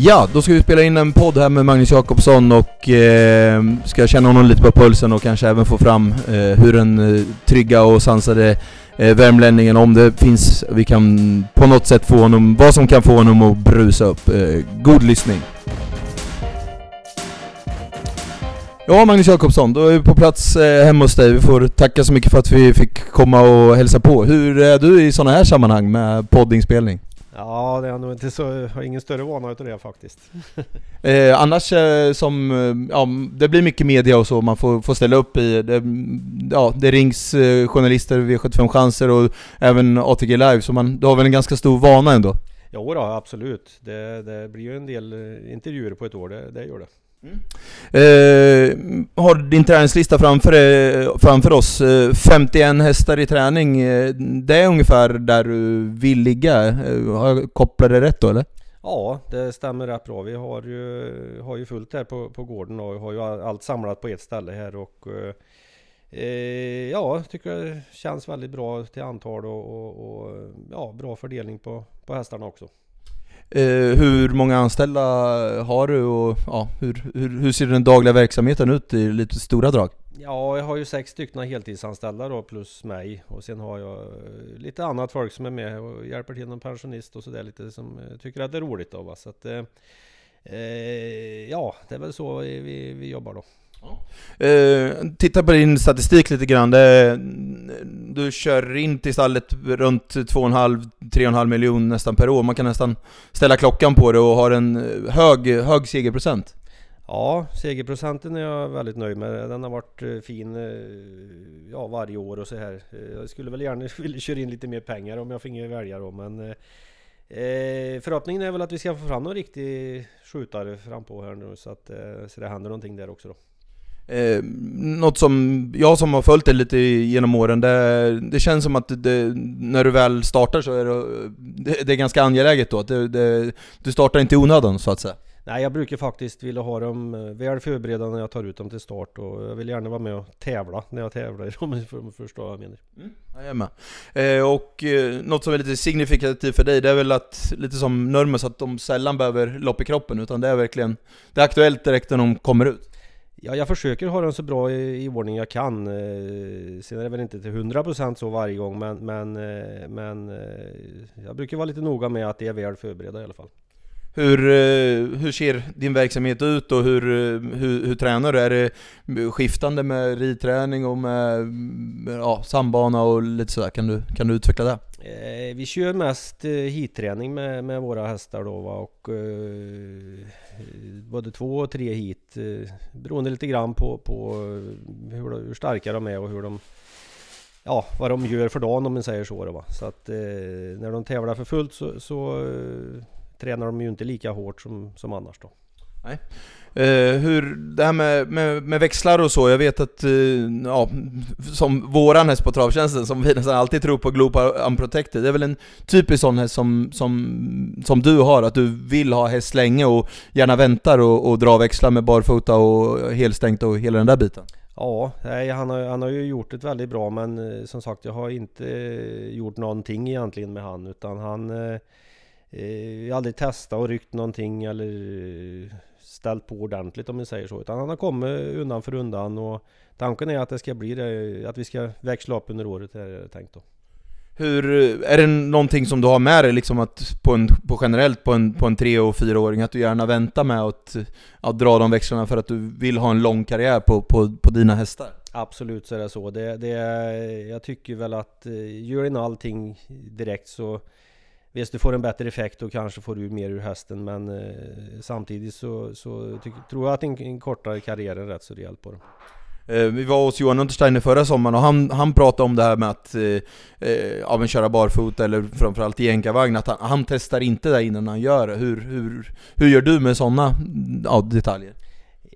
Ja, då ska vi spela in en podd här med Magnus Jakobsson och eh, ska känna honom lite på pulsen och kanske även få fram eh, hur den eh, trygga och sansade eh, värmlänningen, om det finns, vi kan på något sätt få honom, vad som kan få honom att brusa upp. Eh, god lyssning! Ja, Magnus Jakobsson, då är vi på plats eh, hemma hos dig. Vi får tacka så mycket för att vi fick komma och hälsa på. Hur är du i sådana här sammanhang med poddinspelning? Ja, det är nog inte så, har ingen större vana utav det faktiskt. Eh, annars eh, som, eh, ja, det blir mycket media och så man får, får ställa upp i. Det, ja, det rings eh, journalister, V75 Chanser och även ATG Live, så man, du har väl en ganska stor vana ändå? Jo då, absolut. Det, det blir ju en del intervjuer på ett år, det, det gör det. Eh, har din träningslista framför, eh, framför oss. Eh, 51 hästar i träning. Eh, det är ungefär där du vill ligga. Eh, har jag kopplat det rätt då eller? Ja, det stämmer rätt bra. Vi har ju, har ju fullt här på, på gården och har ju allt samlat på ett ställe här och eh, eh ja, jag tycker det känns väldigt bra till antal och, och, och ja, bra fördelning på, på hästarna också. Eh, hur många anställda har du och ja, hur, hur, hur ser den dagliga verksamheten ut i lite stora drag? Ja, jag har ju sex stycken heltidsanställda då plus mig och sen har jag eh, lite annat folk som är med och hjälper till, någon pensionist och sådär lite som eh, tycker att det är roligt då va. Så att eh, eh, ja, det är väl så vi, vi, vi jobbar då. Uh, titta på din statistik lite grann. Det, du kör in till stallet runt 2,5-3,5 miljoner nästan per år. Man kan nästan ställa klockan på det och har en hög, hög segerprocent. Ja, segerprocenten är jag väldigt nöjd med. Den har varit eh, fin eh, ja, varje år och så här. Jag skulle väl gärna vilja köra in lite mer pengar om jag finge välja då, men eh, förhoppningen är väl att vi ska få fram någon riktig skjutare fram på här nu så att eh, så det händer någonting där också då. Eh, något som jag som har följt det lite genom åren, det, det känns som att det, när du väl startar så är det, det, är ganska angeläget då. Att du startar inte i onödan så att säga. Nej, jag brukar faktiskt vilja ha dem eh, väl förberedda när jag tar ut dem till start och jag vill gärna vara med och tävla när jag tävlar om ni för- förstår vad jag menar. Mm, jag är med. Eh, och eh, något som är lite signifikativt för dig, det är väl att, lite som Nurmos, att de sällan behöver lopp i kroppen, utan det är verkligen, det är aktuellt direkt när de kommer ut. Ja, jag försöker ha den så bra i, i ordning jag kan. Eh, sen är det väl inte till 100% så varje gång men, men, eh, men eh, jag brukar vara lite noga med att det är väl förberedda i alla fall. Hur, eh, hur ser din verksamhet ut och hur, eh, hur, hur tränar du? Är det skiftande med ridträning och med ja, sambana och lite sådär? Kan du, kan du utveckla det? Eh, vi kör mest eh, hitträning med, med våra hästar då va? och eh, både två och tre hit eh, beroende lite grann på, på eh, hur, hur starka de är och hur de Ja, vad de gör för dagen om man säger så då, va. Så att eh, när de tävlar för fullt så, så eh, tränar de ju inte lika hårt som, som annars då. Eh, hur, det här med, med, med växlar och så, jag vet att, uh, ja, som våran häst på travtjänsten, som vi nästan alltid tror på Globe Unprotected, det är väl en typisk sån häst som, som, som du har, att du vill ha häst länge och gärna väntar och, och drar växlar med barfota och helstängt och hela den där biten. Ja, nej, han, har, han har ju gjort det väldigt bra men eh, som sagt jag har inte eh, gjort någonting egentligen med han utan han eh, eh, Jag har aldrig testat och ryckt någonting eller eh, ställt på ordentligt om man säger så utan han har kommit undan för undan och tanken är att det ska bli det, att vi ska växla upp under året är det tänkt då. Hur, är det någonting som du har med dig liksom att på, en, på generellt på en, på en tre och fyraåring, att du gärna väntar med att, att dra de växlarna för att du vill ha en lång karriär på, på, på dina hästar? Absolut så är det så. Det, det, jag tycker väl att eh, gör in allting direkt så Visst du får en bättre effekt och kanske får du mer ur hästen men eh, samtidigt så, så tyck, tror jag att en, en kortare karriär är rätt så rejält på det. Eh, vi var hos Johan Untersteiner förra sommaren och han, han pratade om det här med att eh, eh ja, köra barfota eller framförallt i enkavagn att han, han testar inte det innan han gör det. Hur, hur, hur gör du med sådana ja, detaljer?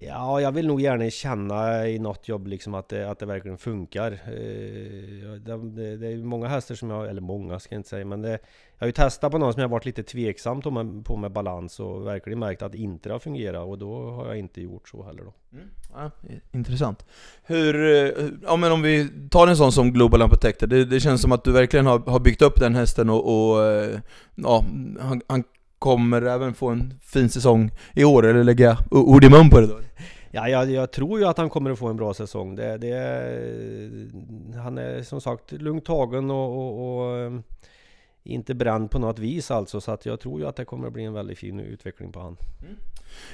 Ja, jag vill nog gärna känna i något jobb liksom att det, att det verkligen funkar. Eh, det, det, det är ju många hästar som jag, eller många ska jag inte säga, men det, jag har ju testat på någon som jag varit lite tveksam på med, på med balans och verkligen märkt att inte det har fungerat och då har jag inte gjort så heller då. Mm. Ja, intressant. Hur, eh, ja men om vi tar en sån som Global Unprotected, det, det känns som att du verkligen har, har byggt upp den hästen och, och eh, ja, han, han kommer även få en fin säsong i år, eller lägger jag ord i mun på det då? Ja, jag, jag, tror ju att han kommer att få en bra säsong. Det, det, han är som sagt lugnt tagen och, och, och ehm, inte bränd på något vis alltså. Så att jag tror ju att det kommer att bli en väldigt fin utveckling på han. Mm.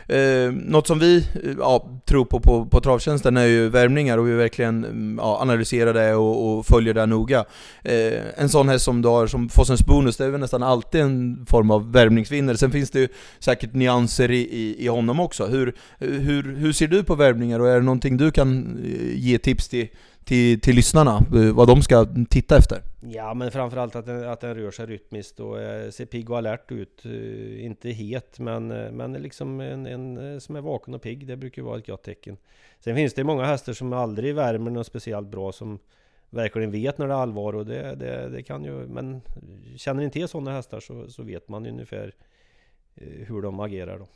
Eh, något som vi eh, ja, tror på, på på travtjänsten är ju värmningar och vi verkligen mm, ja, analyserar det och, och följer det noga. Eh, en sån häst som du har som Fossens Bonus, det är väl nästan alltid en form av värmningsvinnare. Sen finns det ju säkert nyanser i, i, i honom också. Hur, hur, hur ser du på värvningar och är det någonting du kan eh, ge tips till till, till lyssnarna, eh, vad de ska titta efter? Ja men framförallt att den, att den rör sig rytmiskt och eh, ser pigg och alert ut. Eh, inte het men, eh, men liksom en, en eh, som är vaken och pigg. Det brukar vara ett gott tecken. Sen finns det många hästar som aldrig värmer något speciellt bra som verkligen vet när det är allvar och det, det, det kan ju... Men känner inte till sådana hästar så, så vet man ungefär hur de agerar då.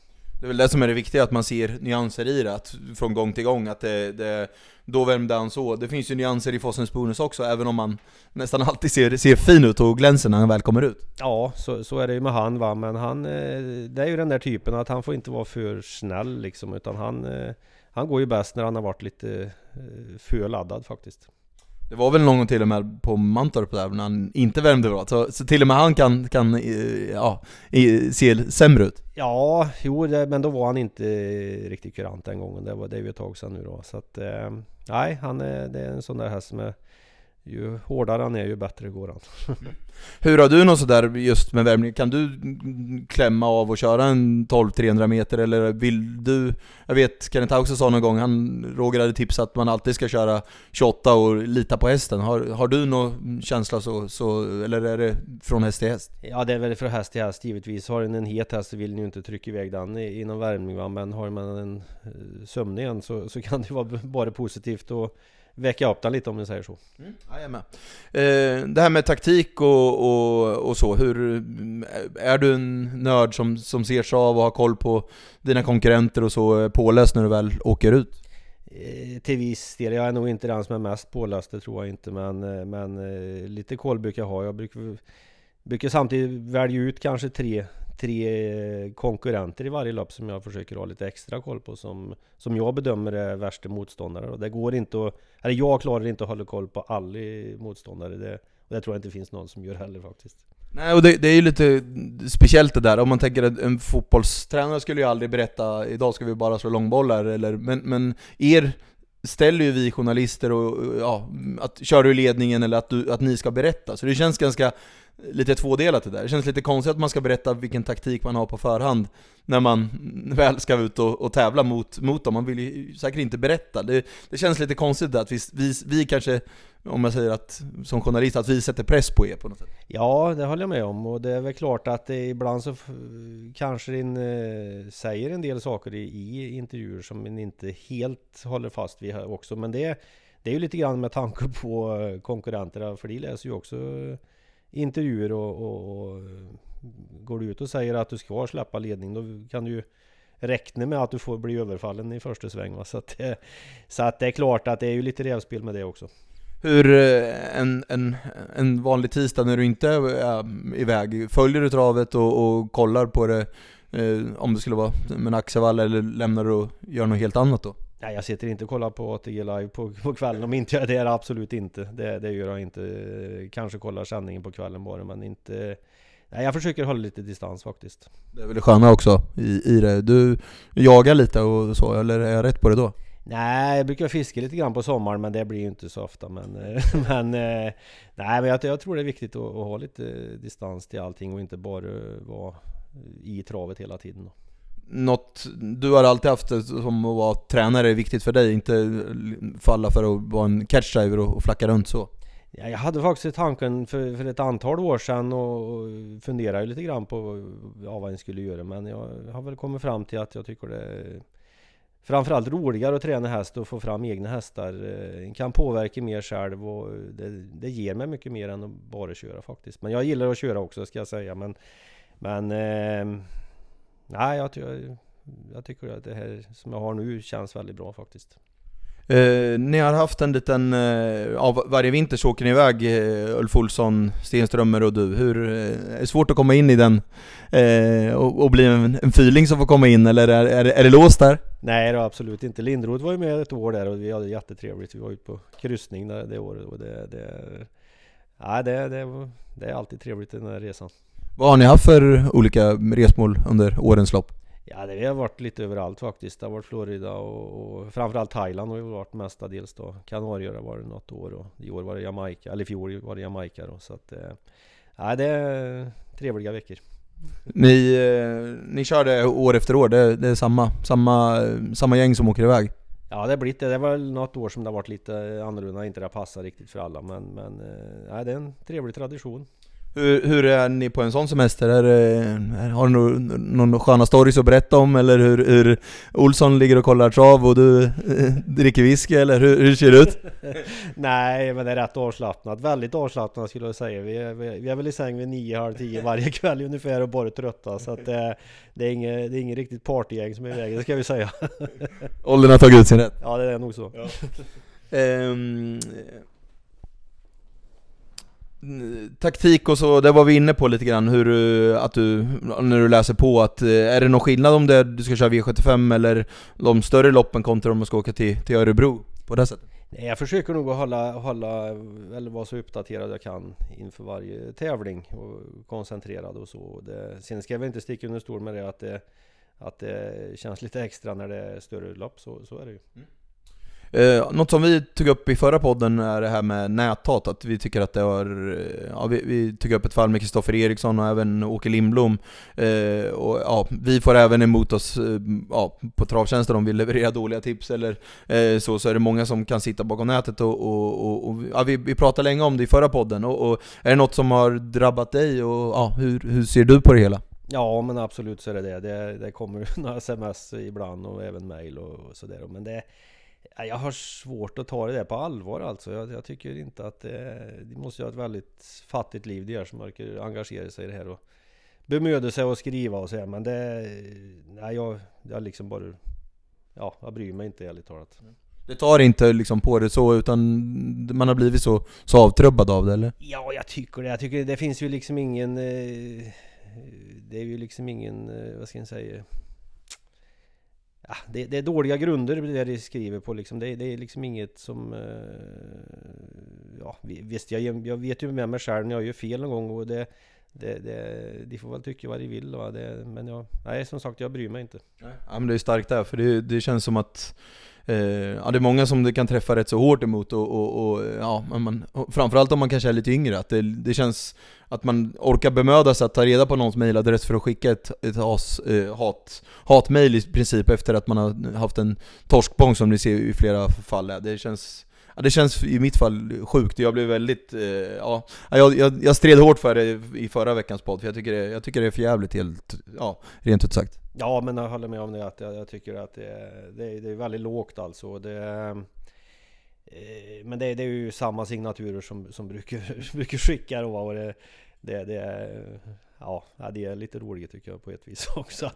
Det är väl det som är det viktiga, att man ser nyanser i det, att från gång till gång, att det, det då värmde han så. Det finns ju nyanser i Fossens bonus också, även om man nästan alltid ser, ser fin ut och glänser när han väl kommer ut. Ja, så, så är det ju med han va, men han, eh, det är ju den där typen att han får inte vara för snäll liksom, utan han, eh, han går ju bäst när han har varit lite eh, för laddad faktiskt. Det var väl någon till och med på Mantorp där när han inte värmde bra, så, så till och med han kan, kan eh, ja, se sämre ut. Ja, jo, det, men då var han inte riktigt kurant den gången. Det, var, det är ju ett tag sedan nu då. Så att, eh, nej, han är, det är en sån där häst som är ju hårdare han är ju bättre går han. Hur har du något sådär just med värmning? Kan du klämma av och köra en 12-300 meter eller vill du? Jag vet Kenneth också sa någon gång, han, Roger hade tipsat att man alltid ska köra 28 och lita på hästen. Har, har du någon känsla så, så, eller är det från häst till häst? Ja det är väl från häst till häst givetvis. Har en en het häst så vill ni ju inte trycka iväg den inom värmning va? men har man en eh, sömnig en så, så kan det vara bara positivt och väcka upp den lite om ni säger så. Mm, eh, det här med taktik och, och, och, så, hur, är du en nörd som, som ser sig av och har koll på dina konkurrenter och så påläst när du väl åker ut? Eh, till viss del, jag är nog inte den som är mest påläst, det tror jag inte men, eh, men eh, lite koll brukar jag ha. Jag brukar, brukar samtidigt välja ut kanske tre tre konkurrenter i varje lopp som jag försöker ha lite extra koll på som, som jag bedömer är värsta motståndare. Och det går inte att, eller jag klarar inte att hålla koll på alla motståndare. Det, och det tror jag inte finns någon som gör heller faktiskt. Nej, och det, det är ju lite speciellt det där. Om man tänker att en fotbollstränare skulle ju aldrig berätta idag ska vi bara slå långbollar, eller, men, men er ställer ju vi journalister och, ja, att kör du i ledningen eller att, du, att ni ska berätta. Så det känns ganska lite tvådelat det där. Det känns lite konstigt att man ska berätta vilken taktik man har på förhand när man väl ska ut och, och tävla mot, mot dem. Man vill ju säkert inte berätta. Det, det känns lite konstigt att vi, vi, vi kanske, om jag säger att som journalist, att vi sätter press på er på något sätt. Ja, det håller jag med om. Och det är väl klart att det ibland så kanske din eh, säger en del saker i, i intervjuer som en inte helt håller fast vid också. Men det, det är ju lite grann med tanke på konkurrenterna, för de läser ju också intervjuer och, och, och eh, går du ut och säger att du ska släppa ledning då kan du ju räkna med att du får bli överfallen i första sväng. Va? Så, att det, så att det är klart att det är ju lite rävspel med det också. Hur, eh, en, en, en vanlig tisdag när du inte är iväg, följer du travet och, och kollar på det eh, om det skulle vara med en Axevall eller lämnar du och gör något helt annat då? Nej jag sitter inte och kollar på ATG live på, på kvällen om inte jag det är det absolut inte. Det, det gör jag inte. Kanske kollar sändningen på kvällen bara men inte Nej jag försöker hålla lite distans faktiskt. Det är väl det sköna också i, i det. Du jagar lite och så, eller är jag rätt på det då? Nej, jag brukar fiska lite grann på sommaren men det blir ju inte så ofta. Men, men, nej, men jag, jag, tror det är viktigt att, att, ha lite distans till allting och inte bara vara i travet hela tiden något, du har alltid haft det som att vara tränare är viktigt för dig, inte falla för att vara en catchdriver och flacka runt så? Ja, jag hade faktiskt tanken för, för ett antal år sedan och funderade lite grann på ja, vad jag skulle göra men jag har väl kommit fram till att jag tycker det är framförallt roligare att träna häst och få fram egna hästar. Eh, kan påverka mer själv och det, det ger mig mycket mer än att bara köra faktiskt. Men jag gillar att köra också ska jag säga men men eh, Nej, jag, jag, jag tycker att det här som jag har nu känns väldigt bra faktiskt. Eh, ni har haft en liten, eh, ja, varje vinter så åker ni iväg, eh, Ulf Olsson, Stenströmer och du. Hur, eh, är det svårt att komma in i den eh, och, och bli en, en fyling som får komma in, eller är, är, är det låst där? Nej, det var absolut inte. Lindroth var ju med ett år där och vi hade jättetrevligt. Vi var ute på kryssning det, det året och det, det, nej, det, det, det är alltid trevligt den här resan. Vad har ni haft för olika resmål under årens lopp? Ja, det har varit lite överallt faktiskt. Det har varit Florida och, och framförallt Thailand har ju varit mestadels då. Kanarieöar var det något år och i år var det Jamaica, eller i fjol var det Jamaica då. Så att, eh, ja, det är trevliga veckor. Ni, eh, ni körde år efter år, det, det är samma, samma, samma gäng som åker iväg? Ja det har blivit det. Det var något år som det har varit lite annorlunda, inte det passar riktigt för alla men, men eh, ja, det är en trevlig tradition. Hur, hur är ni på en sån semester? Är det, har du någon, någon sköna stories att berätta om? Eller hur, hur Olsson ligger och kollar trav och du eh, dricker whisky? Eller hur, hur ser det ut? Nej, men det är rätt avslappnat. Väldigt avslappnat skulle jag säga. Vi är, vi är väl i säng vid nio, halv tio varje kväll ungefär och bara trötta. Så att det, det, är inget, det är inget riktigt partygäng som är iväg, det ska vi säga. Åldern har tagit ut sin rätt. Ja, det är nog så. Ja. Ehm, taktik och så, det var vi inne på lite grann, hur att du, när du läser på, att eh, är det någon skillnad om det, du ska köra V75 eller de större loppen kontra om du ska åka till, till Örebro på det sättet? Nej, jag försöker nog att hålla, hålla, eller vara så uppdaterad jag kan inför varje tävling och koncentrerad och så. Det, sen ska jag väl inte sticka under stol med det att det, att det känns lite extra när det är större lopp, så, så är det ju. Mm. Eh, något som vi tog upp i förra podden är det här med näthat, att vi tycker att det har... Eh, ja, vi, vi tog upp ett fall med Kristoffer Eriksson och även Åke Lindblom. Eh, och ja, vi får även emot oss eh, ja, på travtjänsten om vi levererar dåliga tips eller eh, så, så är det många som kan sitta bakom nätet och, och, och, och ja, vi, vi pratade länge om det i förra podden. Och, och, är det något som har drabbat dig och ja, hur, hur ser du på det hela? Ja men absolut så är det det. Det, det kommer några sms ibland och även mail och sådär. Men det jag har svårt att ta det där på allvar alltså. Jag, jag tycker inte att det, de måste ha ett väldigt fattigt liv de här som orkar engagera sig i det här och bemöda sig att skriva och så Men det... Nej, jag, jag liksom bara... Ja, jag bryr mig inte ärligt talat. Det tar inte liksom på det så, utan man har blivit så, så avtrubbad av det eller? Ja, jag tycker det. Jag tycker det finns ju liksom ingen... Eh, det är ju liksom ingen, eh, vad ska jag säga? Ja, det, det, är dåliga grunder det de skriver på liksom. Det, det är liksom inget som... Eh, ja, visst, jag, jag vet ju med mig själv när jag gör fel någon gång och det... Det, det, de får väl tycka vad de vill va? Det, men jag, nej som sagt jag bryr mig inte. Ja men det är starkt där, för det, det känns som att Eh, ja, det är många som det kan träffa rätt så hårt emot och, och, och ja, man, framförallt om man kanske är lite yngre, att det, det känns att man orkar bemöda sig att ta reda på någons mailadress för att skicka ett, ett has, eh, hat, hatmail i princip efter att man har haft en torskbång som ni ser i flera fall. Det känns Ja, det känns i mitt fall sjukt, jag blev väldigt, eh, ja, jag, jag, jag stred hårt för det i förra veckans podd, för jag tycker det, jag tycker det är för jävligt helt, ja, rent ut sagt. Ja, men jag håller med om det, att jag, jag tycker att det, det, det, är väldigt lågt alltså. Det, eh, men det, det, är ju samma signaturer som, som brukar, brukar skicka då, och det, det, det, ja, det är lite roligt tycker jag på ett vis också,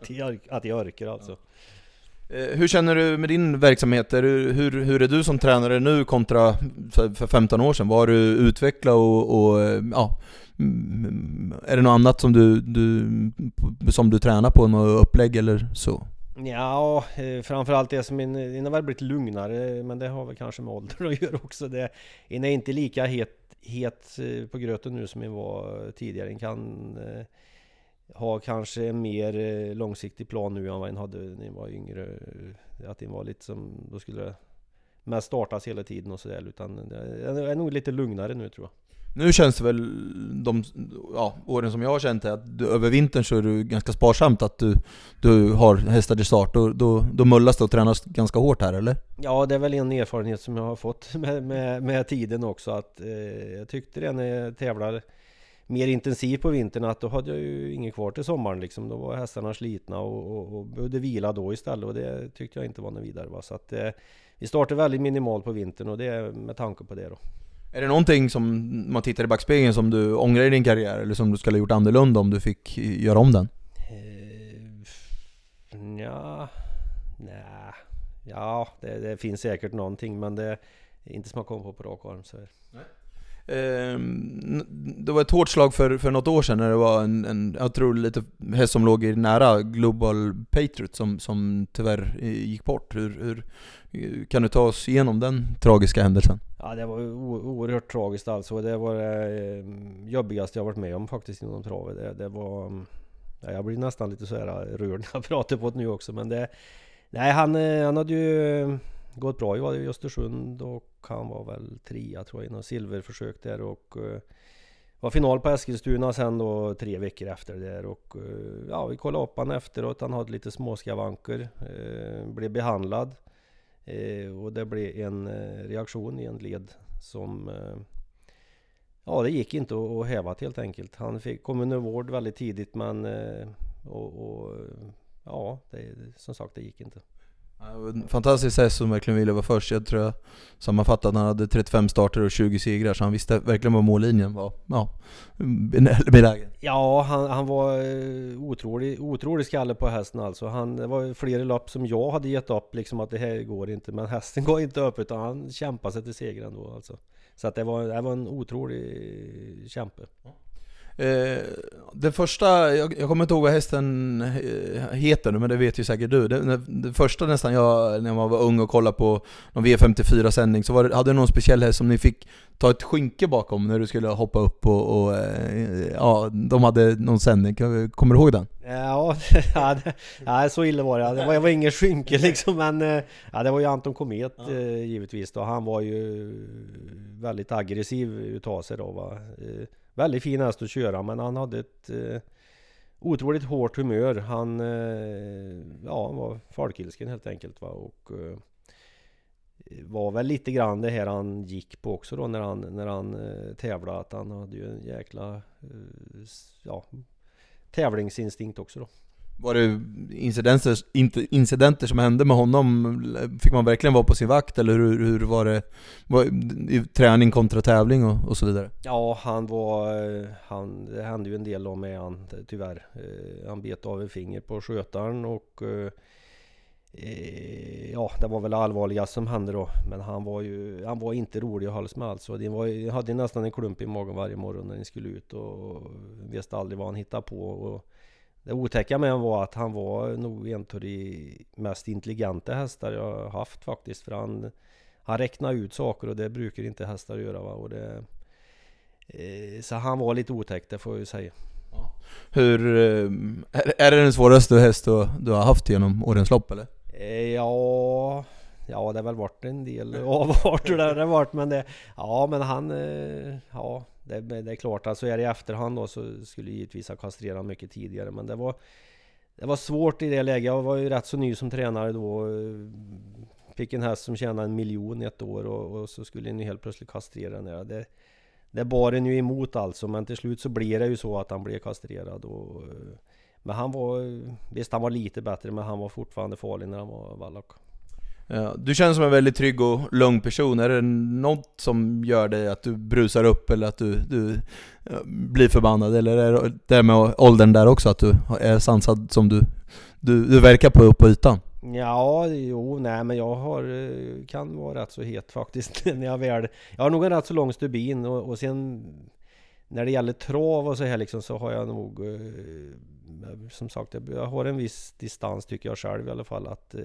att jag orkar alltså. Ja. Eh, hur känner du med din verksamhet? Hur, hur, hur är du som tränare nu kontra för 15 år sedan? Vad har du utvecklat och, och eh, ja, mm, är det något annat som du, du, som du tränar på, något upplägg eller så? Ja, eh, framförallt det som innan har väl blivit lugnare, men det har väl kanske med åldern att göra också. Det, är inte lika het, het på gröten nu som jag var tidigare. Den kan ha kanske en mer eh, långsiktig plan nu än vad en hade när en var yngre. Att den var lite som, då skulle det mest startas hela tiden och sådär. Utan det är nog lite lugnare nu tror jag. Nu känns det väl de ja, åren som jag har känt det, att du, över vintern så är du ganska sparsamt att du, du har hästar till start. Då, då, då mullas det och tränas ganska hårt här eller? Ja, det är väl en erfarenhet som jag har fått med, med, med tiden också. Att eh, Jag tyckte det när jag tävlade mer intensivt på vintern att då hade jag ju inget kvar till sommaren liksom. Då var hästarna slitna och, och, och behövde vila då istället och det tyckte jag inte var något vidare. Va? Så att eh, vi startade väldigt minimalt på vintern och det är med tanke på det då. Är det någonting som man tittar i backspegeln som du ångrar i din karriär eller som du skulle ha gjort annorlunda om du fick göra om den? Eh, ja, nej. Ja, det, det, finns säkert någonting men det är inte som jag kommer på på rak arm. Så. Eh, Ehm, det var ett hårt slag för, för något år sedan när det var en, en jag tror lite häst som låg nära Global Patriot som, som tyvärr eh, gick bort. Hur, hur, eh, kan du ta oss igenom den tragiska händelsen? Ja det var oerhört tragiskt alltså. Det var det jobbigaste jag varit med om faktiskt inom travet. Det, det var... Ja, jag blir nästan lite så här rörd när jag pratar på det nu också men det... Nej han, eh, han hade ju gått bra. Jag i Östersund och han var väl trea tror jag i något silverförsök där och uh, var final på Eskilstuna sen då tre veckor efter där och uh, ja vi kollade upp han efteråt. Han hade lite småskavanker. Uh, blev behandlad och det blev en reaktion i en led som Ja det gick inte att häva helt enkelt. Han fick, kom under vård väldigt tidigt men och, och ja, det, som sagt det gick inte. Fantastisk häst som verkligen ville vara först. Jag tror jag sammanfattat att han hade 35 starter och 20 segrar så han visste verkligen vad mållinjen var. Ja, med Ja, han, han var eh, otrolig, otrolig skalle på hästen alltså. Han, det var flera lopp som jag hade gett upp liksom att det här går inte. Men hästen går inte upp utan han kämpade sig till seger ändå alltså. Så att det var, det var en otrolig kämpe. Eh, den första, jag, jag, kommer inte ihåg vad hästen heter nu, men det vet ju säkert du. Den, den första nästan jag, när jag var ung och kollade på någon V54 sändning, så var det, hade du någon speciell häst som ni fick ta ett skynke bakom när du skulle hoppa upp och, och eh, ja, de hade någon sändning. Kommer du ihåg den? Ja, ja, så illa var det. Det var, det var ingen skynke liksom, men eh, ja, det var ju Anton Komet ja. givetvis då. Han var ju väldigt aggressiv utav sig då va. Väldigt fin häst att köra men han hade ett eh, otroligt hårt humör. Han eh, ja, var folkilsken helt enkelt. Va? Och, eh, var väl lite grann det här han gick på också då när han, när han eh, tävlade. Att han hade ju en jäkla eh, ja, tävlingsinstinkt också då. Var det incidenter, incidenter som hände med honom? Fick man verkligen vara på sin vakt eller hur, hur var det? Var, i träning kontra tävling och, och, så vidare? Ja, han var... Eh, han, det hände ju en del då med han tyvärr. Eh, han bet av ett finger på skötaren och... Eh, ja, det var väl det allvarligaste som hände då. Men han var ju... Han var inte rolig att hållas med alls. Han hade nästan en klump i magen varje morgon när ni skulle ut och visste aldrig vad han hittade på. Och, det otäcka med honom var att han var nog en av de mest intelligenta hästar jag haft faktiskt. För han, han räknar ut saker och det brukar inte hästar göra. Va? Och det, eh, så han var lite otäck, det får jag ju säga. Hur, eh, är det den svåraste häst du, du har haft genom årens lopp eller? Eh, ja, ja det har väl varit en del avarter där det har varit men det, ja men han, eh, ja det, det, är klart, alltså är det i efterhand då så skulle jag givetvis ha kastrerat mycket tidigare. Men det var Det var svårt i det läget, jag var ju rätt så ny som tränare då. Fick en häst som tjänade en miljon ett år och, och så skulle en ju helt plötsligt kastrera den det, det bar en ju emot alltså men till slut så blev det ju så att han blev kastrerad och Men han var Visst han var lite bättre men han var fortfarande farlig när han var vallack Ja, du känns som en väldigt trygg och lugn person. Är det något som gör dig att du brusar upp eller att du, du blir förbannad? Eller är det med åldern där också, att du är sansad som du, du, du verkar på, på ytan? Ja, jo, nej men jag har, eh, kan vara rätt så het faktiskt när jag väl... Jag har nog en rätt så lång stubin och, och sen när det gäller trav och så här liksom så har jag nog eh, som sagt, jag har en viss distans tycker jag själv i alla fall att eh,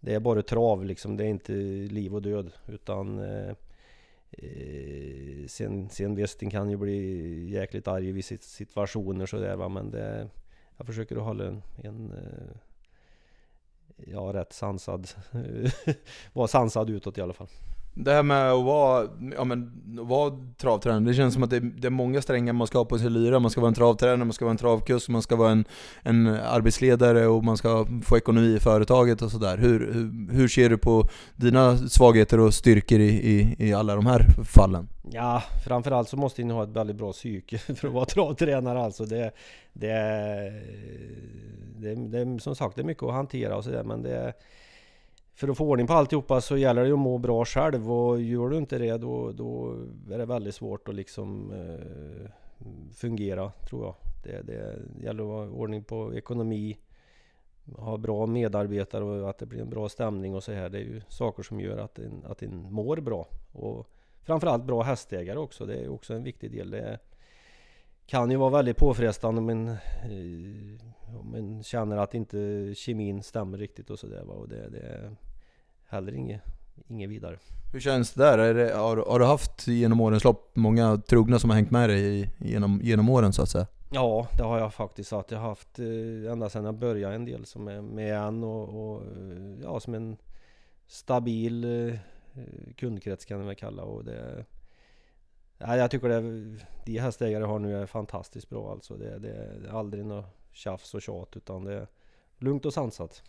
det är bara trav liksom, det är inte liv och död utan eh, eh sen, sen visst, kan ju bli jäkligt arg i vissa situationer sådär va men det, jag försöker att hålla en, en eh, ja, rätt sansad, vara sansad utåt i alla fall. Det här med att vara, ja, men, vara travtränare, det känns som att det, det, är många strängar man ska ha på sin lyra. Man ska vara en travtränare, man ska vara en travkusk, man ska vara en, en arbetsledare och man ska få ekonomi i företaget och sådär. Hur, hur, hur, ser du på dina svagheter och styrkor i, i, i alla de här fallen? Ja, framförallt så måste ni ha ett väldigt bra psyke för att vara travtränare alltså. Det, det, det, det, som sagt, det är mycket att hantera och sådär men det för att få ordning på alltihopa så gäller det ju att må bra själv och gör du inte det då, då är det väldigt svårt att liksom eh, fungera tror jag. Det, det gäller att ha ordning på ekonomi, ha bra medarbetare och att det blir en bra stämning och så här. Det är ju saker som gör att en, att en mår bra. Och framförallt bra hästägare också. Det är också en viktig del. Det kan ju vara väldigt påfrestande om en, eh, om en känner att inte kemin stämmer riktigt och sådär. Det, det heller inget, inget vidare. Hur känns det där? Det, har, har, du haft genom årens lopp många trogna som har hängt med dig genom, genom åren så att säga? Ja, det har jag faktiskt haft. Jag har haft eh, ända sedan jag började en del som är med än och, och ja, som en stabil eh, kundkrets kan man väl kalla och det Ja, jag tycker det, de hästägare har nu är fantastiskt bra alltså. Det, det är aldrig något tjafs och tjat utan det är lugnt och sansat.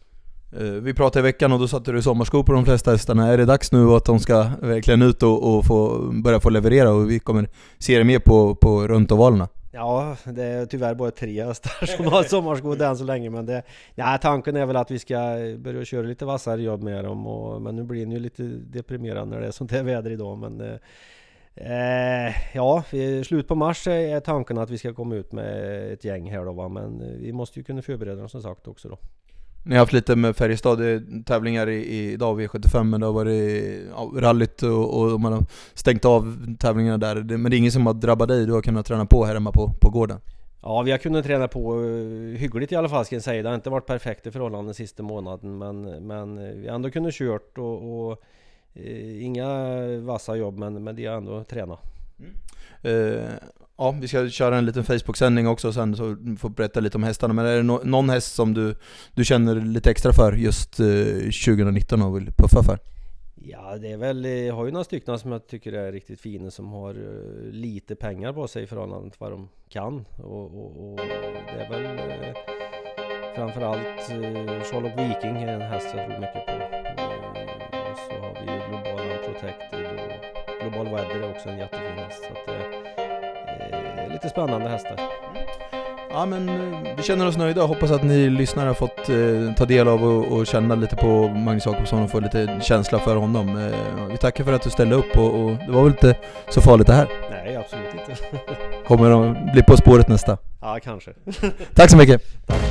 Eh, vi pratade i veckan och då satte du sommarskor på de flesta hästarna. Är det dags nu att de ska verkligen ut och, och få, börja få leverera och vi kommer se det mer på, på runt ovalerna? Ja, det är tyvärr bara tre hästar som har sommarskor än så länge men det, ja, tanken är väl att vi ska börja köra lite vassare jobb med dem och, men nu blir det ju lite deprimerande när det är sånt här väder idag men eh, eh ja, i slut på mars är tanken att vi ska komma ut med ett gäng här då va? Men vi måste ju kunna förbereda dem som sagt också då. Ni har haft lite med Färjestad tävlingar i, idag V75 men det har varit ja, rallyt och, och man har stängt av tävlingarna där. Men det är ingen som har drabbat dig, du har kunnat träna på här hemma på, på gården? Ja, vi har kunnat träna på eh, hyggligt i alla fall ska jag säga. Det har inte varit perfekt i förhållanden sista månaden men, men vi har ändå kunnat kört och, och Eh, inga vassa jobb men, men det är ändå träna. Mm. Uh, ja, vi ska köra en liten Facebook-sändning också sen så får berätta lite om hästarna. Men är det no någon häst som du, du känner lite extra för just eh, 2019 och vill puffa för? Ja, det är väl, eh, jag har ju några stycken som jag tycker är riktigt fina som har uh, lite pengar på sig i förhållande till vad de kan. Och, och, och det är väl uh, framförallt uh, Charlotte Viking är en häst jag tror mycket på Och så har vi ju Global Protected och Global Weather är också en jättefin häst. Så att det lite spännande hästar. Ja men eh, vi känner oss nöjda hoppas att ni lyssnare har fått eh, ta del av och, och, känna lite på Magnus Jakobsson och få lite känsla för honom. Eh, vi tackar för att du ställde upp och, och, det var väl inte så farligt det här? Nej absolut inte. Kommer att bli På spåret nästa? Ja kanske. Tack så mycket! Tack.